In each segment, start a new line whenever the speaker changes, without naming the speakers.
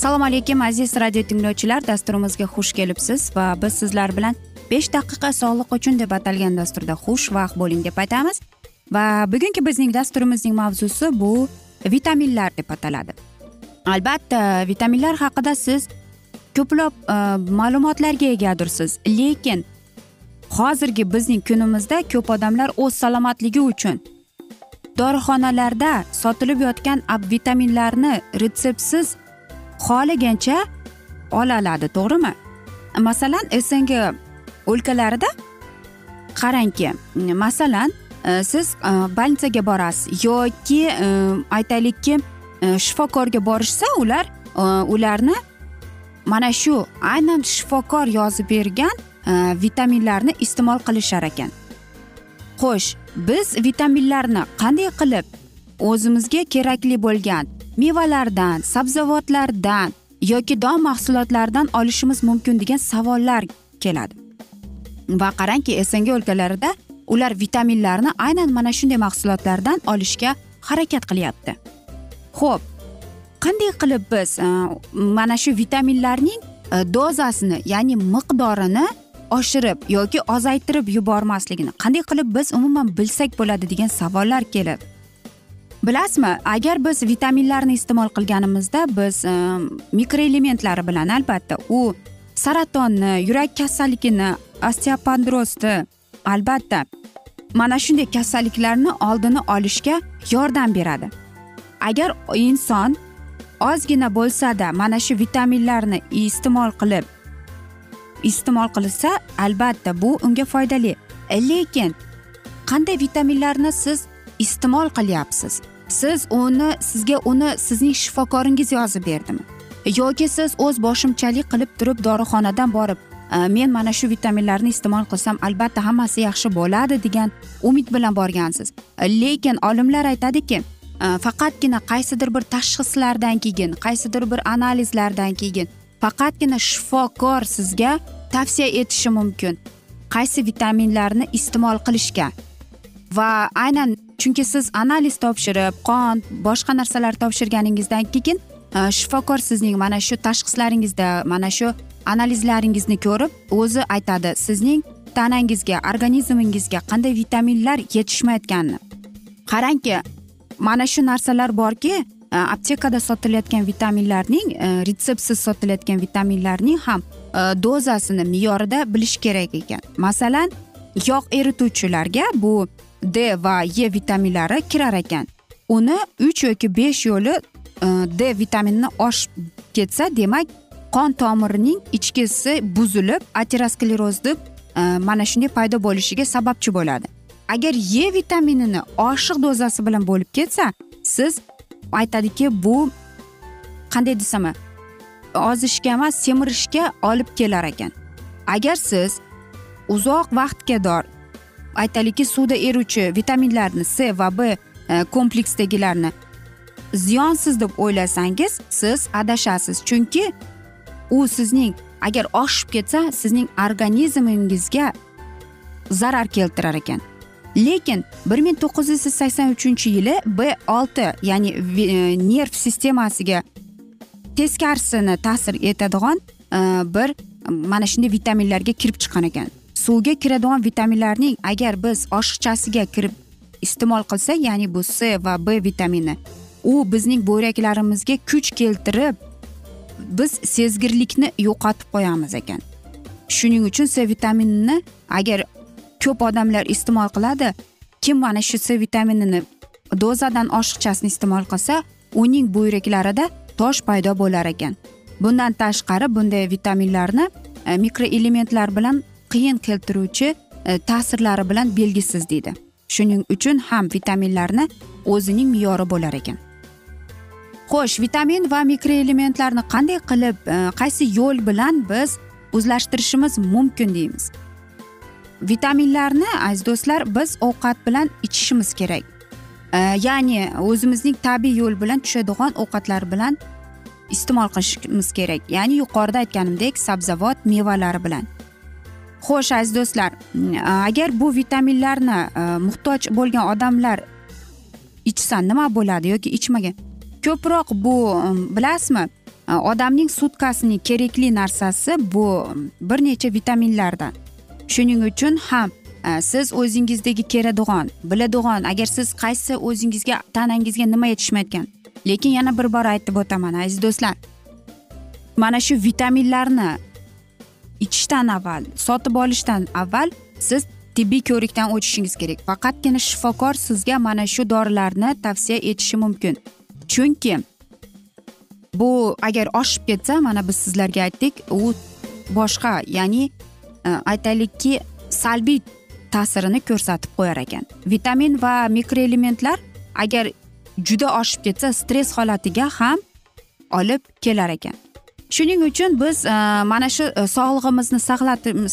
assalomu alaykum aziz radio tinglovchilar. Dasturimizga xush kelibsiz va biz sizlar bilan besh daqiqa sog'liq uchun deb atalgan dasturda xushvaqt bo'ling deb aytamiz. Va bugungi bizning dasturimizning mavzusi bu vitaminlar deb ataladi. Albatta vitaminlar haqida siz ko'plab e, ma'lumotlarga egadirsiz lekin hozirgi bizning kunimizda ko'p odamlar o'z salomatligi uchun dorixonalarda sotilib yotgan ab- vitaminlarni retseptsiz xohlagancha oladi to'g'rimi? Masalan sng o'lkalarida qarangki masalan e, siz e, больницаga borasiz yoki e, aytaylikki shifokorga borishsa ular ularni mana shu aynan shifokor yozib bergan vitaminlarni iste'mol qilishar ekan. Xo'sh biz vitaminlarni qanday qilib o'zimizga kerakli bo'lgan mevalardan sabzavotlardan yoki don mahsulotlaridan olishimiz mumkin degan savollar keladi. Va qarangki sng o'lkalarida ular vitaminlarni aynan mana shunday mahsulotlardan olishga harakat qilyapti. Ho'p qanday qilib biz e, mana shu vitaminlarning e, dozasini ya'ni miqdorini oshirib yoki ozaytirib yubormasligini qanday qilib biz umuman bilsak bo'ladi degan savollar keladi bilasizmi agar biz vitaminlarni iste'mol qilganimizda biz e, mikroelementlari bilan albatta u saratonni yurak kasalligini osteopandrozni albatta mana shunday kasalliklarni oldini olishga yordam beradi. Agar inson ozgina bo'lsada mana shu vitaminlarni iste'mol qilib iste'mol qilsa albatta bu unga foydali. Lekin qanday vitaminlarni siz iste'mol qilyapsiz. Siz uni sizga uni sizning shifokoringiz yozib berdimi? Yoki siz o'z boshimchalik qilib turib dorixonadan borib men mana shu vitaminlarni iste'mol qilsam albatta hammasi yaxshi bo'ladi degan umid bilan borgansiz. Lekin olimlar aytadiki faqatgina qaysidir bir tashxislardan keyin qaysidir bir analizlardan keyin faqatgina shifokor sizga tavsiya etishi mumkin. Qaysi vitaminlarni iste'mol qilishga? Va aynan chunki siz analiz topshirib qon boshqa narsalar topshirganingizdan keyin e, shifokor sizning mana shu tashxislaringizda mana shu analizlaringizni ko'rib o'zi aytadi sizning tanangizga organizmingizga qanday vitaminlar yetishmayotganini qarangki mana shu narsalar borki e, aptekada sotilayotgan vitaminlarning e, retseptsiz sotilayotgan vitaminlarning ham dozasini me'yorida bilish kerak ekan. Masalan yog' erituvchilarga bu d va e vitaminlari kirar ekan. Uni uch yoki besh yo'li e, d vitaminini oshib ketsa demak qon tomirining ichkisi buzilib ateroskleroz deb mana shunday paydo bo'lishiga sababchi bo'ladi. Agar e vitaminini oshiq dozasi bilan bo'lib ketsa siz aytadiki bu qanday desam ozishga emas semirishga olib kelar ekan. Agar siz uzoq vaqtga dor aytaylikki suvda eruvchi vitaminlarni c va b e, kompleksdagilarni ziyonsiz deb o'ylasangiz siz adashasiz. Chunki u sizning agar oshib ketsa sizning organizmingizga zarar keltirar ekan. Lekin bir ming to'qqiz yuz sakson uchinchi yili b olti ya'ni e, nerv sistemasiga teskarisini ta'sir etadigan e, bir e, mana shunday vitaminlarga kirib chiqqan ekan. Suvga kiradigan vitaminlarning agar biz oshiqchasiga kirib iste'mol qilsak ya'ni bu c va b vitamini u bizning buyraklarimizga kuch keltirib biz sezgirlikni yo'qotib qo'yamiz ekan. Shuning uchun c vitaminini agar ko'p odamlar iste'mol qiladi kim mana shu c vitaminini dozadan oshiqchasini iste'mol qilsa uning buyraklarida tosh paydo bo'lar ekan. Bundan tashqari bunday vitaminlarni e, mikroelementlar bilan qiyin keltiruvchi e, ta'sirlari bilan belgisiz deydi. Shuning uchun ham vitaminlarni o'zining me'yori bo'lar ekan. Xo'sh vitamin va mikroelementlarni qanday qilib e, qaysi yo'l bilan biz o'zlashtirishimiz mumkin deymiz? Vitaminlarni aziz do'stlar biz ovqat bilan ichishimiz kerak. E, ya'ni o'zimizning tabiiy yo'l bilan tushadigan ovqatlar bilan iste'mol qilishimiz kerak. Ya'ni yuqorida aytganimdek sabzavot mevalari bilan. Xo'sh aziz do'stlar agar bu vitaminlarni e, muhtoj bo'lgan odamlar ichsa nima bo'ladi yoki ichmagan? Ko'proq bu bilasizmi e, odamning sutkasini kerakli narsasi bu bir necha vitaminlardan. Shuning uchun ham e, siz o'zingizdagi keladigan biladigan agar siz qaysi o'zingizga tanangizga nima yetishmayotgan. Lekin yana bir bor aytib o'taman aziz do'stlar. Mana shu vitaminlarni ichishdan avval sotib olishdan avval siz tibbiy ko'rikdan o'tishingiz kerak. Faqatgina shifokor sizga mana shu dorilarni tavsiya etishi mumkin. Chunki bu agar oshib ketsa mana biz sizlarga aytdik u boshqa ya'ni e, aytaylikki salbiy ta'sirini ko'rsatib qo'yar ekan. Vitamin va mikroelementlar agar juda oshib ketsa stress holatiga ham olib kelar ekan. Shuning uchun biz e, mana shu e, sog'lig'imizni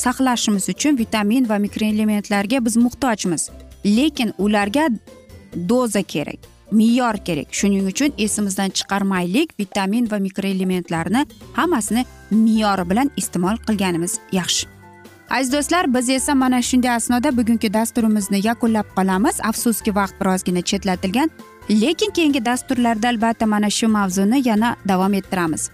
saqlashimiz uchun vitamin va mikroelementlarga biz muhtojmiz. Lekin ularga doza kerak me'yor kerak. Shuning uchun esimizdan chiqarmaylik vitamin va mikroelementlarni hammasini me'yori bilan iste'mol qilganimiz yaxshi. Aziz do'stlar biz esa mana shunday asnoda bugungi dasturimizni yakunlab qolamiz. Afsuski vaqt birozgina chetlatilgan lekin keyingi dasturlarda albatta mana shu mavzuni yana davom ettiramiz.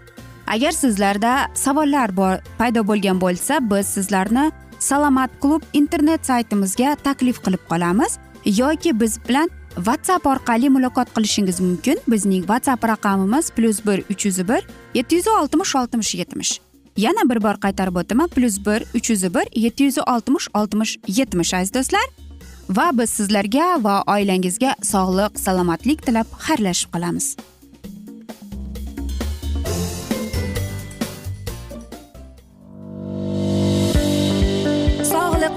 Agar sizlarda savollar bor paydo bo'lgan bo'lsa biz sizlarni salomat klub internet saytimizga taklif qilib qolamiz yoki biz bilan whatsapp orqali muloqot qilishingiz mumkin. Bizning whatsapp raqamimiz plyus bir uch yuz bir yetti yuz oltmish oltmish yetmish. Yana bir bor qaytarib o'taman plyus bir uch yuz bir yetti yuz oltmish oltmish yetmish aziz do'stlar. Va biz sizlarga va oilangizga sog'lik salomatlik tilab xayrlashib qolamiz.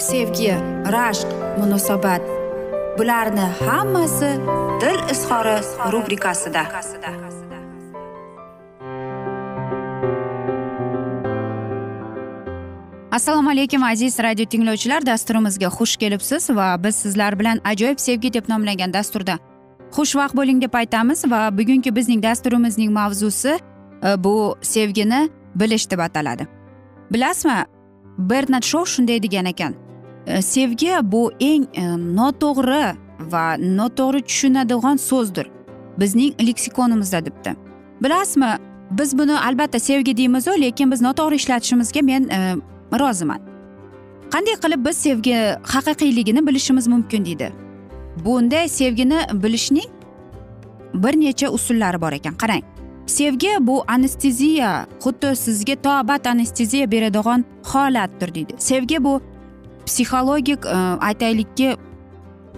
sevgi rashq munosabat. Bularni hammasi dil izhori rubrikasida. Assalomu alaykum aziz radio tinglovchilar. Dasturimizga xush kelibsiz va biz sizlar bilan ajoyib sevgi deb nomlangan dasturda xushvaqt bo'ling deb aytamiz va bugungi bizning dasturimizning mavzusi e, bu sevgini bilish deb ataladi. Bilasizmi bernard shou shunday degan ekan. Э, sevgi bu eng э, noto'g'ri va noto'g'ri tushunadigan so'zdir. Bizning leksikonimizda debdi. Bilasizmi biz buni albatta sevgi deymizu lekin biz noto'g'ri ishlatishimizga men e, roziman. Qanday qilib biz sevgi haqiqiyligini bilishimiz mumkin deydi? Bunday sevgini bilishning bir necha usullari bor ekan. Qarang sevgi bu anesteziya xuddi sizga tobat anesteziya beradigan holatdir deydi. Sevgi bu psixologik e, aytaylikki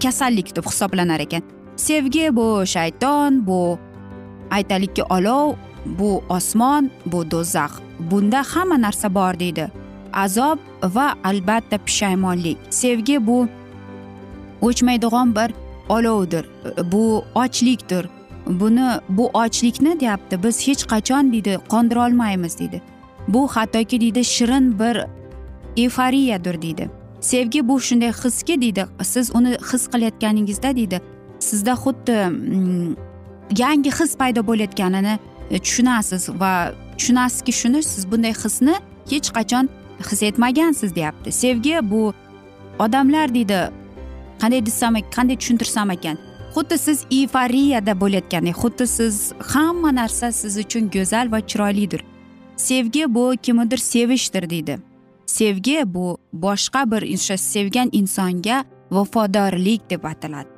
kasallik deb hisoblanar ekan. Sevgi bu shayton bu aytaylikki olov bu osmon bu do'zax. Bunda hamma narsa bor deydi. Azob va albatta pushaymonlik. Sevgi bu o'chmaydigan bir olovdir bu ochlikdir. Buni bu ochlikni deyapti biz hech qachon deydi qondira olmaymiz deydi. Bu hattoki deydi shirin bir eyforiyadir deydi. Sevgi bu shunday hiski deydi. Siz uni his qilayotganingizda deydi. Sizda xuddi mm, yangi his paydo bo'layotganini e, tushunasiz va tushunasizki shuni siz bunday hisni hech qachon his etmagansiz deyapti. Sevgi bu odamlar deydi qanday desam qanday tushuntirsam ekan. Xuddi siz eyforiyada bo'layotgandek xuddi siz hamma narsa siz uchun go'zal va chiroylidir. Sevgi bu kimnidir sevishdir deydi. Sevgi bu boshqa bir o'sha sevgan insonga vafodorlik deb ataladi.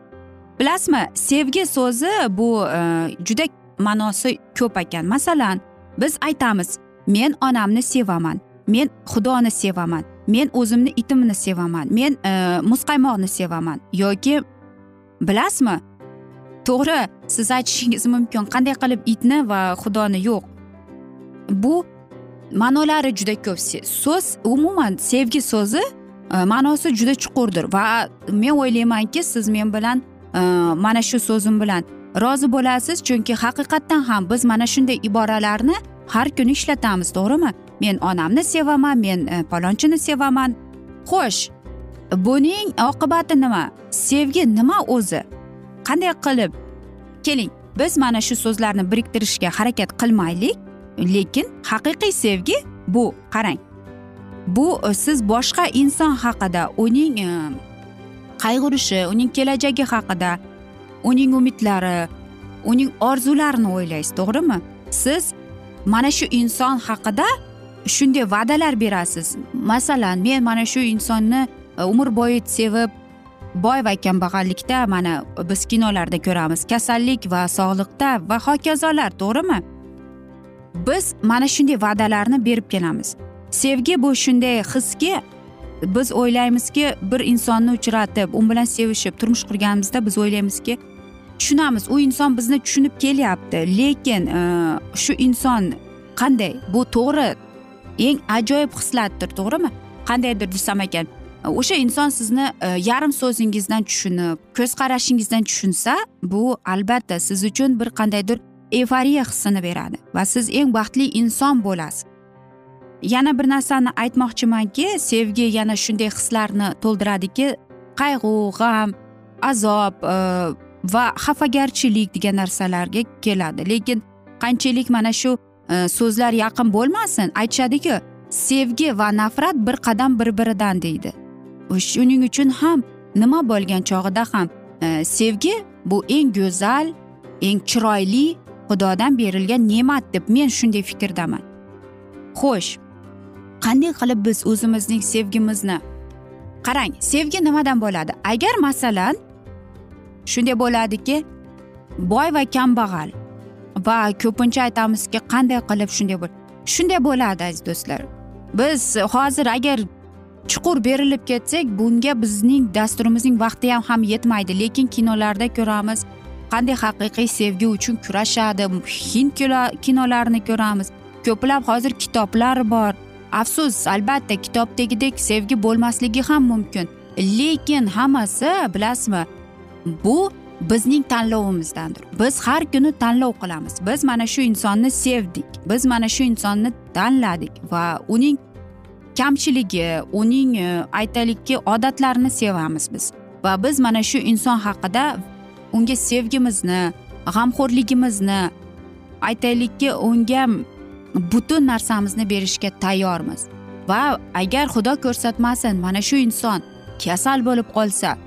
Bilasizmi sevgi so'zi bu e, juda ma'nosi ko'p ekan. Masalan biz aytamiz men onamni sevaman men xudoni sevaman men o'zimni itimni sevaman men e, muzqaymoqni sevaman. Yoki bilasizmi to'g'ri siz aytishingiz mumkin qanday qilib itni va xudoni yo'q. Bu ma'nolari juda ko'p. So'z umuman sevgi so'zi e, ma'nosi juda chuqurdir. Va men o'ylaymanki siz men bilan e, mana shu so'zim bilan rozi bo'lasiz. Chunki haqiqatdan ham biz mana shunday iboralarni har kuni ishlatamiz to'g'rimi? Men onamni sevaman men e, palonchini sevaman. Xo'sh buning oqibati nima? Sevgi nima o'zi? Qanday qilib? Keling biz mana shu so'zlarni biriktirishga harakat qilmaylik. Lekin haqiqiy sevgi bu qarang. Bu e, siz boshqa inson haqida uning e, qayg'urishi uning kelajagi haqida uning umidlari uning orzularini o'ylaysiz to'g'rimi? Siz mana shu inson haqida shunday va'dalar berasiz. Masalan men mana shu insonni e, umr bo'yi sevib boy va kambag'allikda mana biz kinolarda ko'ramiz. Kasallik va sog'liqda va hokazolar to'g'rimi? Biz mana shunday va'dalarni berib kelamiz. Sevgi bu shunday hiski biz o'ylaymizki bir insonni uchratib u bilan sevishib turmush qurganimizda biz o'ylaymizki tushunamiz u inson bizni tushunib kelyapti. Lekin e, shu inson qanday? Bu to'g'ri eng ajoyib hislatdir to'g'rimi? Qandaydir desam ekan o'sha inson sizni e, yarim so'zingizdan tushunib ko'z qarashingizdan tushunsa bu albatta siz uchun bir qandaydir eyforiya hissini beradi va siz eng baxtli inson bo'lasiz. Yana bir narsani aytmoqchimanki sevgi yana shunday hislarni to'ldiradiki qayg'u g'am azob e, va xafagarchilik degan narsalarga keladi. Lekin qanchalik mana shu e, so'zlar yaqin bo'lmasin aytishadiku sevgi va nafrat bir qadam bir biridan deydi. Shuning uchun ham nima bo'lgan chog'ida ham e, sevgi bu eng go'zal eng chiroyli xudodan berilgan ne'mat deb men shunday fikrdaman. Xo'sh qanday qilib biz o'zimizning sevgimizni qarang sevgi nimadan bo'ladi? Agar masalan shunday bo'ladiki boy va kambag'al va ko'pincha aytamizki qanday qilib shunday bo'l shunday bo'ladi aziz do'stlar. Biz hozir agar chuqur berilib ketsak bunga bizning dasturimizning vaqti ham ham yetmaydi lekin kinolarda ko'ramiz qanday haqiqiy sevgi uchun kurashadi? Hind kinolarini ko'ramiz. Ko'plab hozir kitoblar bor. Afsus albatta kitobdagidek sevgi bo'lmasligi ham mumkin. Lekin hammasi bilasizmi bu bizning tanlovimizdandir. Biz har kuni tanlov qilamiz. Biz mana shu insonni sevdik. Biz mana shu insonni tanladik va uning kamchiligi uning e, aytaylikki odatlarini sevamiz biz. Va biz mana shu inson haqida unga sevgimizni g'amxo'rligimizni aytaylikki unga butun narsamizni berishga tayyormiz. Va agar xudo ko'rsatmasin mana shu inson kasal bo'lib qolsa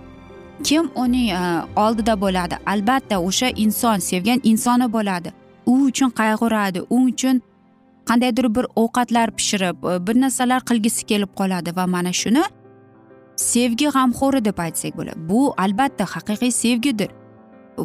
kim uning e, oldida bo'ladi? Albatta o'sha inson sevgan insoni bo'ladi. U uchun qayg'uradi u uchun qandaydir bir ovqatlar pishirib e, bir narsalar qilgisi kelib qoladi. Va mana shuni sevgi g'amxo'ri deb aytsak bo'ladi. Bu albatta haqiqiy sevgidir.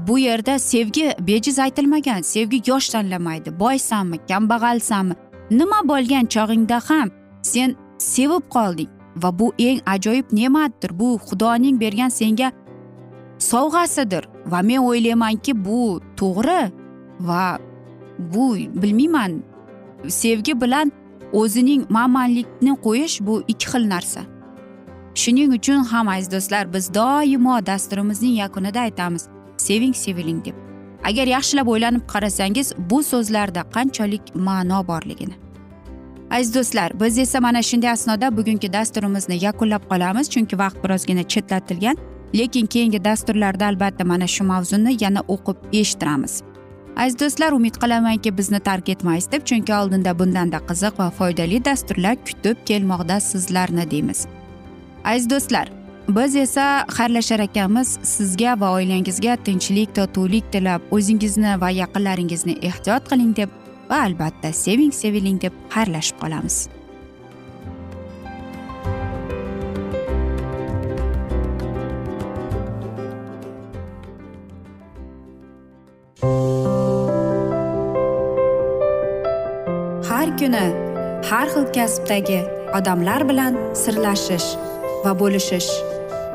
Bu yerda sevgi bejiz aytilmagan sevgi yosh tanlamaydi. Boysanmi kambag'alsanmi nima bo'lgan chog'ingda ham sen sevib qolding va bu eng ajoyib ne'matdir. Bu xudoning bergan senga sovg'asidir va men o'ylaymanki bu to'g'ri va bu bilmayman. Sevgi bilan o'zining manmanlikni qo'yish bu ikki xil narsa. Shuning uchun ham aziz do'stlar biz doimo dasturimizning yakunida aytamiz. Seving seviling deb. Agar yaxshilab o'ylanib qarasangiz bu so'zlarda qanchalik ma'no borligini. Aziz do'stlar biz esa mana shunday asnoda bugungi dasturimizni yakunlab qolamiz chunki vaqt birozgina chetlatilgan lekin keyingi dasturlarda albatta mana shu mavzuni yana o'qib eshittiramiz. Aziz do'stlar umid qilamanki bizni tark etmaysiz deb chunki oldinda bundanda qiziq va foydali dasturlar kutib kelmoqda sizlarni deymiz. Aziz do'stlar biz esa xayrlashar ekanmiz sizga va oilangizga tinchlik totuvlik tilab o'zingizni va yaqinlaringizni ehtiyot qiling deb va albatta seving seviling deb xayrlashib qolamiz. Har kuni har xil kasbdagi odamlar bilan sirlashish va bo'lishish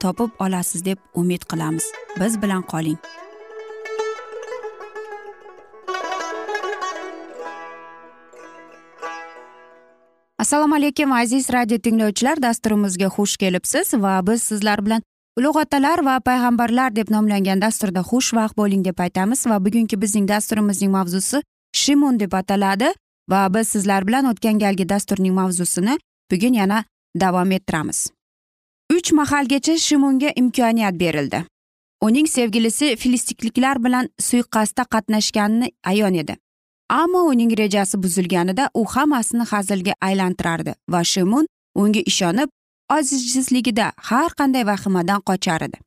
topib olasiz deb umid qilamiz. Biz bilan qoling. Assalomu alaykum aziz radio tinglovchilar. Dasturimizga xush kelibsiz va biz sizlar bilan ulug' otalar va payg'ambarlar deb nomlangan dasturda xushvaqt bo'ling deb aytamiz va bugungi bizning dasturimizning mavzusi shimon deb ataladi va biz sizlar bilan o'tgan galgi dasturning mavzusini bugun yana davom ettiramiz. Uch mahalgacha shimonga imkoniyat berildi. Uning sevgilisi filistikliklar bilan suiqasdda qatnashganini ayon edi. Ammo uning rejasi buzilganida u hammasini hazilga aylantirardi va shimun unga ishonib ojizsizligida har qanday vahimadan qochar edi.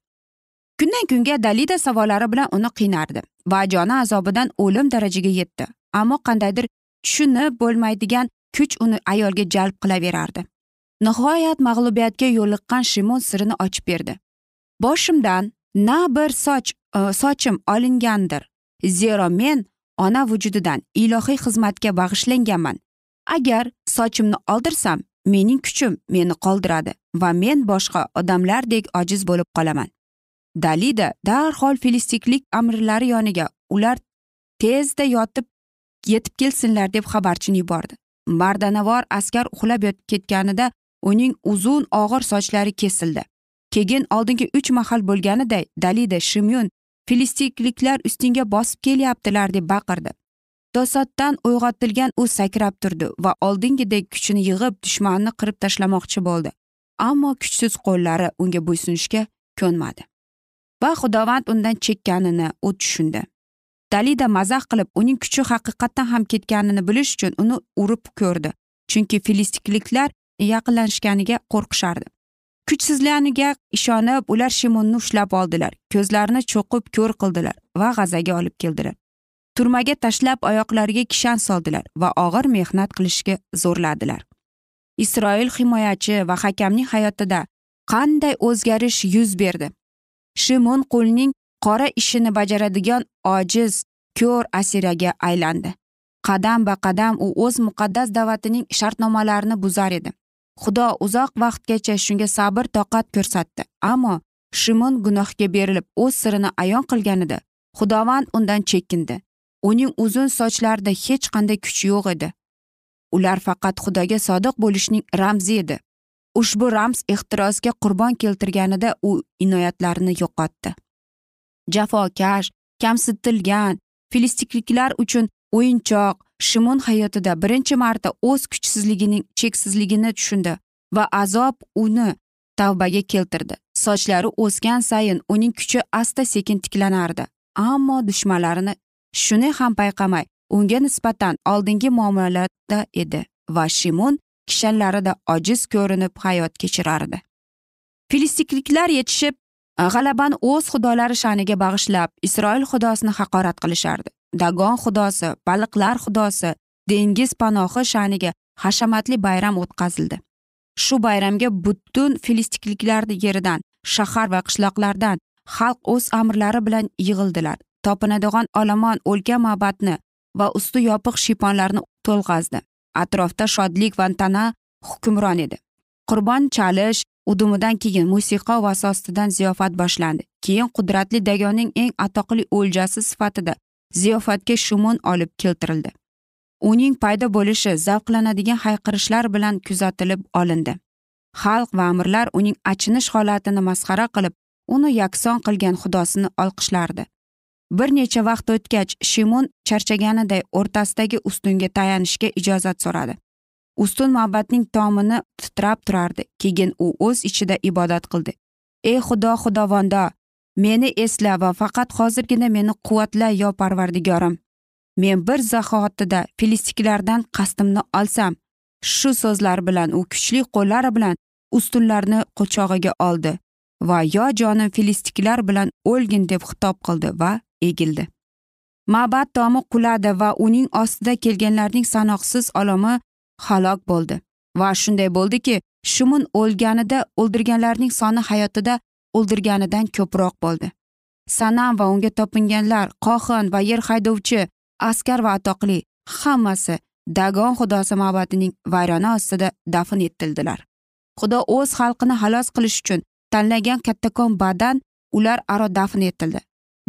Kundan kunga dalida savollari bilan uni qiynardi va joni azobidan o'lim darajaga yetdi. Ammo qandaydir tushunib bo'lmaydigan kuch uni ayolga jalb qilaverardi. Nihoyat mag'lubiyatga yo'liqqan shimon sirini ochib berdi. Boshimdan na bir soch e, sochim olingandir zero men ona vujudidan ilohiy xizmatga bag'ishlanganman. Agar sochimni oldirsam mening kuchim meni qoldiradi va men boshqa odamlardek ojiz bo'lib qolaman. Dalida darhol filistiklik amirlari yoniga ular tezda yotib yetib kelsinlar deb xabarchini yubordi. Mardanavor askar uxlab ketganida uning uzun og'ir sochlari kesildi. Keyin oldingi uch mahal bo'lganiday dalida shimyon filistikliklar ustingga bosib kelyaptilar deb baqirdi. To'satdan uyg'otilgan u sakrab turdi va oldingidek kuchini yig'ib dushmanni qirib tashlamoqchi bo'ldi. Ammo kuchsiz qo'llari unga bo'ysunishga ko'nmadi. Va xudovand undan chekkanini u tushundi. Dalida mazax qilib uning kuchi haqiqatdan ham ketganini bilish uchun uni urib ko'rdi. Chunki filistikliklar yaqinlashganiga qo'rqishardi. Kuchsizlaniga ishonib ular shimonni ushlab oldilar. Ko'zlarini cho'qib ko'r qildilar va g'azaga olib keldilar. Turmaga tashlab oyoqlariga kishan soldilar va og'ir mehnat qilishga zo'rladilar. Isroil himoyachi va hakamning hayotida qanday o'zgarish yuz berdi? Shimon qo'lning qora ishini bajaradigan ojiz ko'r asiraga aylandi. Qadam ba qadam u o'z muqaddas da'vatining shartnomalarini buzar edi. Xudo uzoq vaqtgacha shunga sabr toqat ko'rsatdi. Ammo shimon gunohga berilib o'z sirini ayon qilganida xudovand undan chekindi uning uzun sochlarida hech qanday kuch yo'q edi. Ular faqat xudoga sodiq bo'lishning ramzi edi. Ushbu ramz ehtirosga qurbon keltirganida u inoyatlarini yo'qotdi. Jafokash kamsitilgan filistikliklar uchun o'yinchoq shimon hayotida birinchi marta o'z kuchsizligining cheksizligini tushundi va azob uni tavbaga keltirdi. Sochlari o'sgan sayin uning kuchi asta sekin tiklanardi ammo dushmanlarini shuni ham payqamay unga nisbatan oldingi muomalada edi va shimon kishanlarida ojiz ko'rinib hayot kechirardi. Filistikliklar yetishib g'alabani o'z xudolari sha'niga bag'ishlab isroil xudosini haqorat qilishardi. Dagon xudosi baliqlar xudosi dengiz panohi sha'niga hashamatli bayram o'tkazildi. Shu bayramga butun filistikliklar yeridan shahar va qishloqlardan xalq o'z amirlari bilan yig'ildilar. Topinadigan olomon o'lka ma'batni va usti yopiq shiyponlarni to'lg'azdi. Atrofda shodlik va tana hukmron edi. Qurbon chalish udumidan keyin musiqa va ostidan ziyofat boshlandi. Keyin qudratli dagonning eng atoqli o'ljasi sifatida ziyofatga shumon olib keltirildi. Uning paydo bo'lishi zavqlanadigan hayqirishlar bilan kuzatilib olindi. Xalq va amirlar uning achinish holatini masxara qilib uni yakson qilgan xudosini olqishlardi. Bir necha vaqt o'tgach shimon charchaganiday o'rtasidagi ustunga tayanishga ijozat so'radi. Ustun mabadning tomini titrab turardi keyin u o'z ichida ibodat qildi. Ey xudo xudovondo meni esla va faqat hozirgina meni quvvatla yo parvardigorim. Men bir zahotida filistiklardan qasdimni olsam shu so'zlar bilan u kuchli qo'llari bilan ustunlarni quchog'iga oldi va yo jonim filistiklar bilan o'lgin deb xitob qildi va egildi. Ma'bad tomi quladi va uning ostida kelganlarning sanoqsiz olomi halok bo'ldi va shunday bo'ldiki shumun o'lganida o'ldirganlarning soni hayotida o'ldirganidan ko'proq bo'ldi. Sanam va unga topinganlar qohin va yer haydovchi askar va atoqli hammasi dagon xudosi ma'badining vayrona ostida dafn etildilar. Xudo o'z xalqini xalos qilish uchun tanlagan kattakon badan ular aro dafn etildi.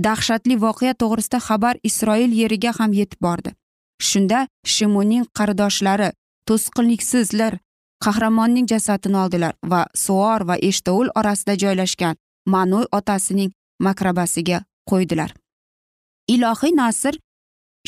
Dahshatli voqea to'g'risida xabar isroil yeriga ham yetib bordi. Shunda shimunning qardoshlari to'sqinliksizlar qahramonning jasadini oldilar va suor va eshtoul orasida joylashgan manuy otasining makrabasiga qo'ydilar. Ilohiy nasr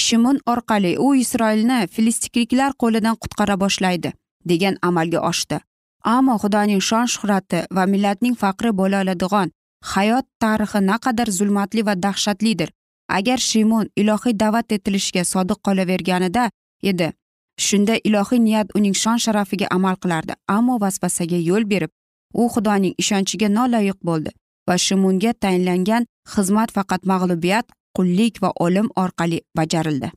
shimon orqali u isroilni filistikliklar qo'lidan qutqara boshlaydi degan amalga oshdi. Ammo xudoning shon shuhrati va millatning faqri bo'la oladigan hayot tarixi naqadar zulmatli va dahshatlidir. Agar shimon ilohiy da'vat etilishga sodiq qolaverganida edi shunda ilohiy niyat uning shon sharafiga amal qilardi ammo vasvasaga yo'l berib u xudoning ishonchiga noloyiq bo'ldi va shimunga tayinlangan xizmat faqat mag'lubiyat qullik va o'lim orqali bajarildi.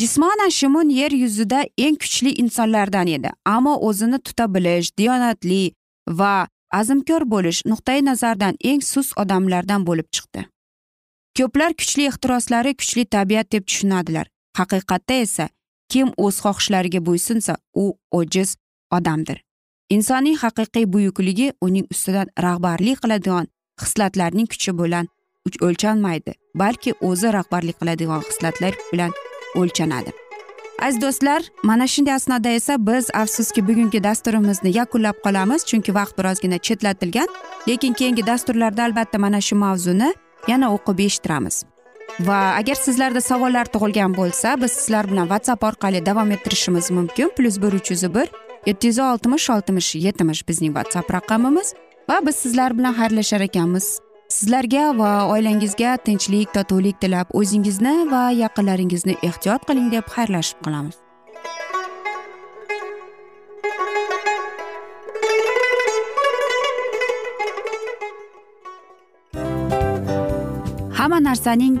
Jismonan shimun yer yuzida eng kuchli insonlardan edi ammo o'zini tuta bilish diyonatli va azmkor bo'lish nuqtai nazardan eng sus odamlardan bo'lib chiqdi. Ko'plar kuchli ehtiroslari kuchli tabiat deb tushunadilar haqiqatda esa kim o'z xohishlariga bo'ysunsa u ojiz odamdir. Insonning haqiqiy buyukligi uning ustidan rahbarlik qiladigan hislatlarning kuchi bilan o'lchanmaydi balki o'zi rahbarlik qiladigan hislatlar bilan o'lchanadi. Aziz do'stlar mana shunday asnoda esa biz afsuski bugungi dasturimizni yakunlab qolamiz chunki vaqt birozgina chetlatilgan lekin keyingi dasturlarda albatta mana shu mavzuni yana o'qib eshittiramiz. Va agar sizlarda savollar tug'ilgan bo'lsa biz sizlar bilan whatsapp orqali davom ettirishimiz mumkin. Plyus bir uch yuz bir yetti yuz oltmish oltmish yetmish bizning whatsapp raqamimiz. Va biz sizlar bilan xayrlashar ekanmiz. Sizlarga va oilangizga tinchlik totuvlik tilab o'zingizni va yaqinlaringizni ehtiyot qiling deb xayrlashib qolamiz. Hamma narsaning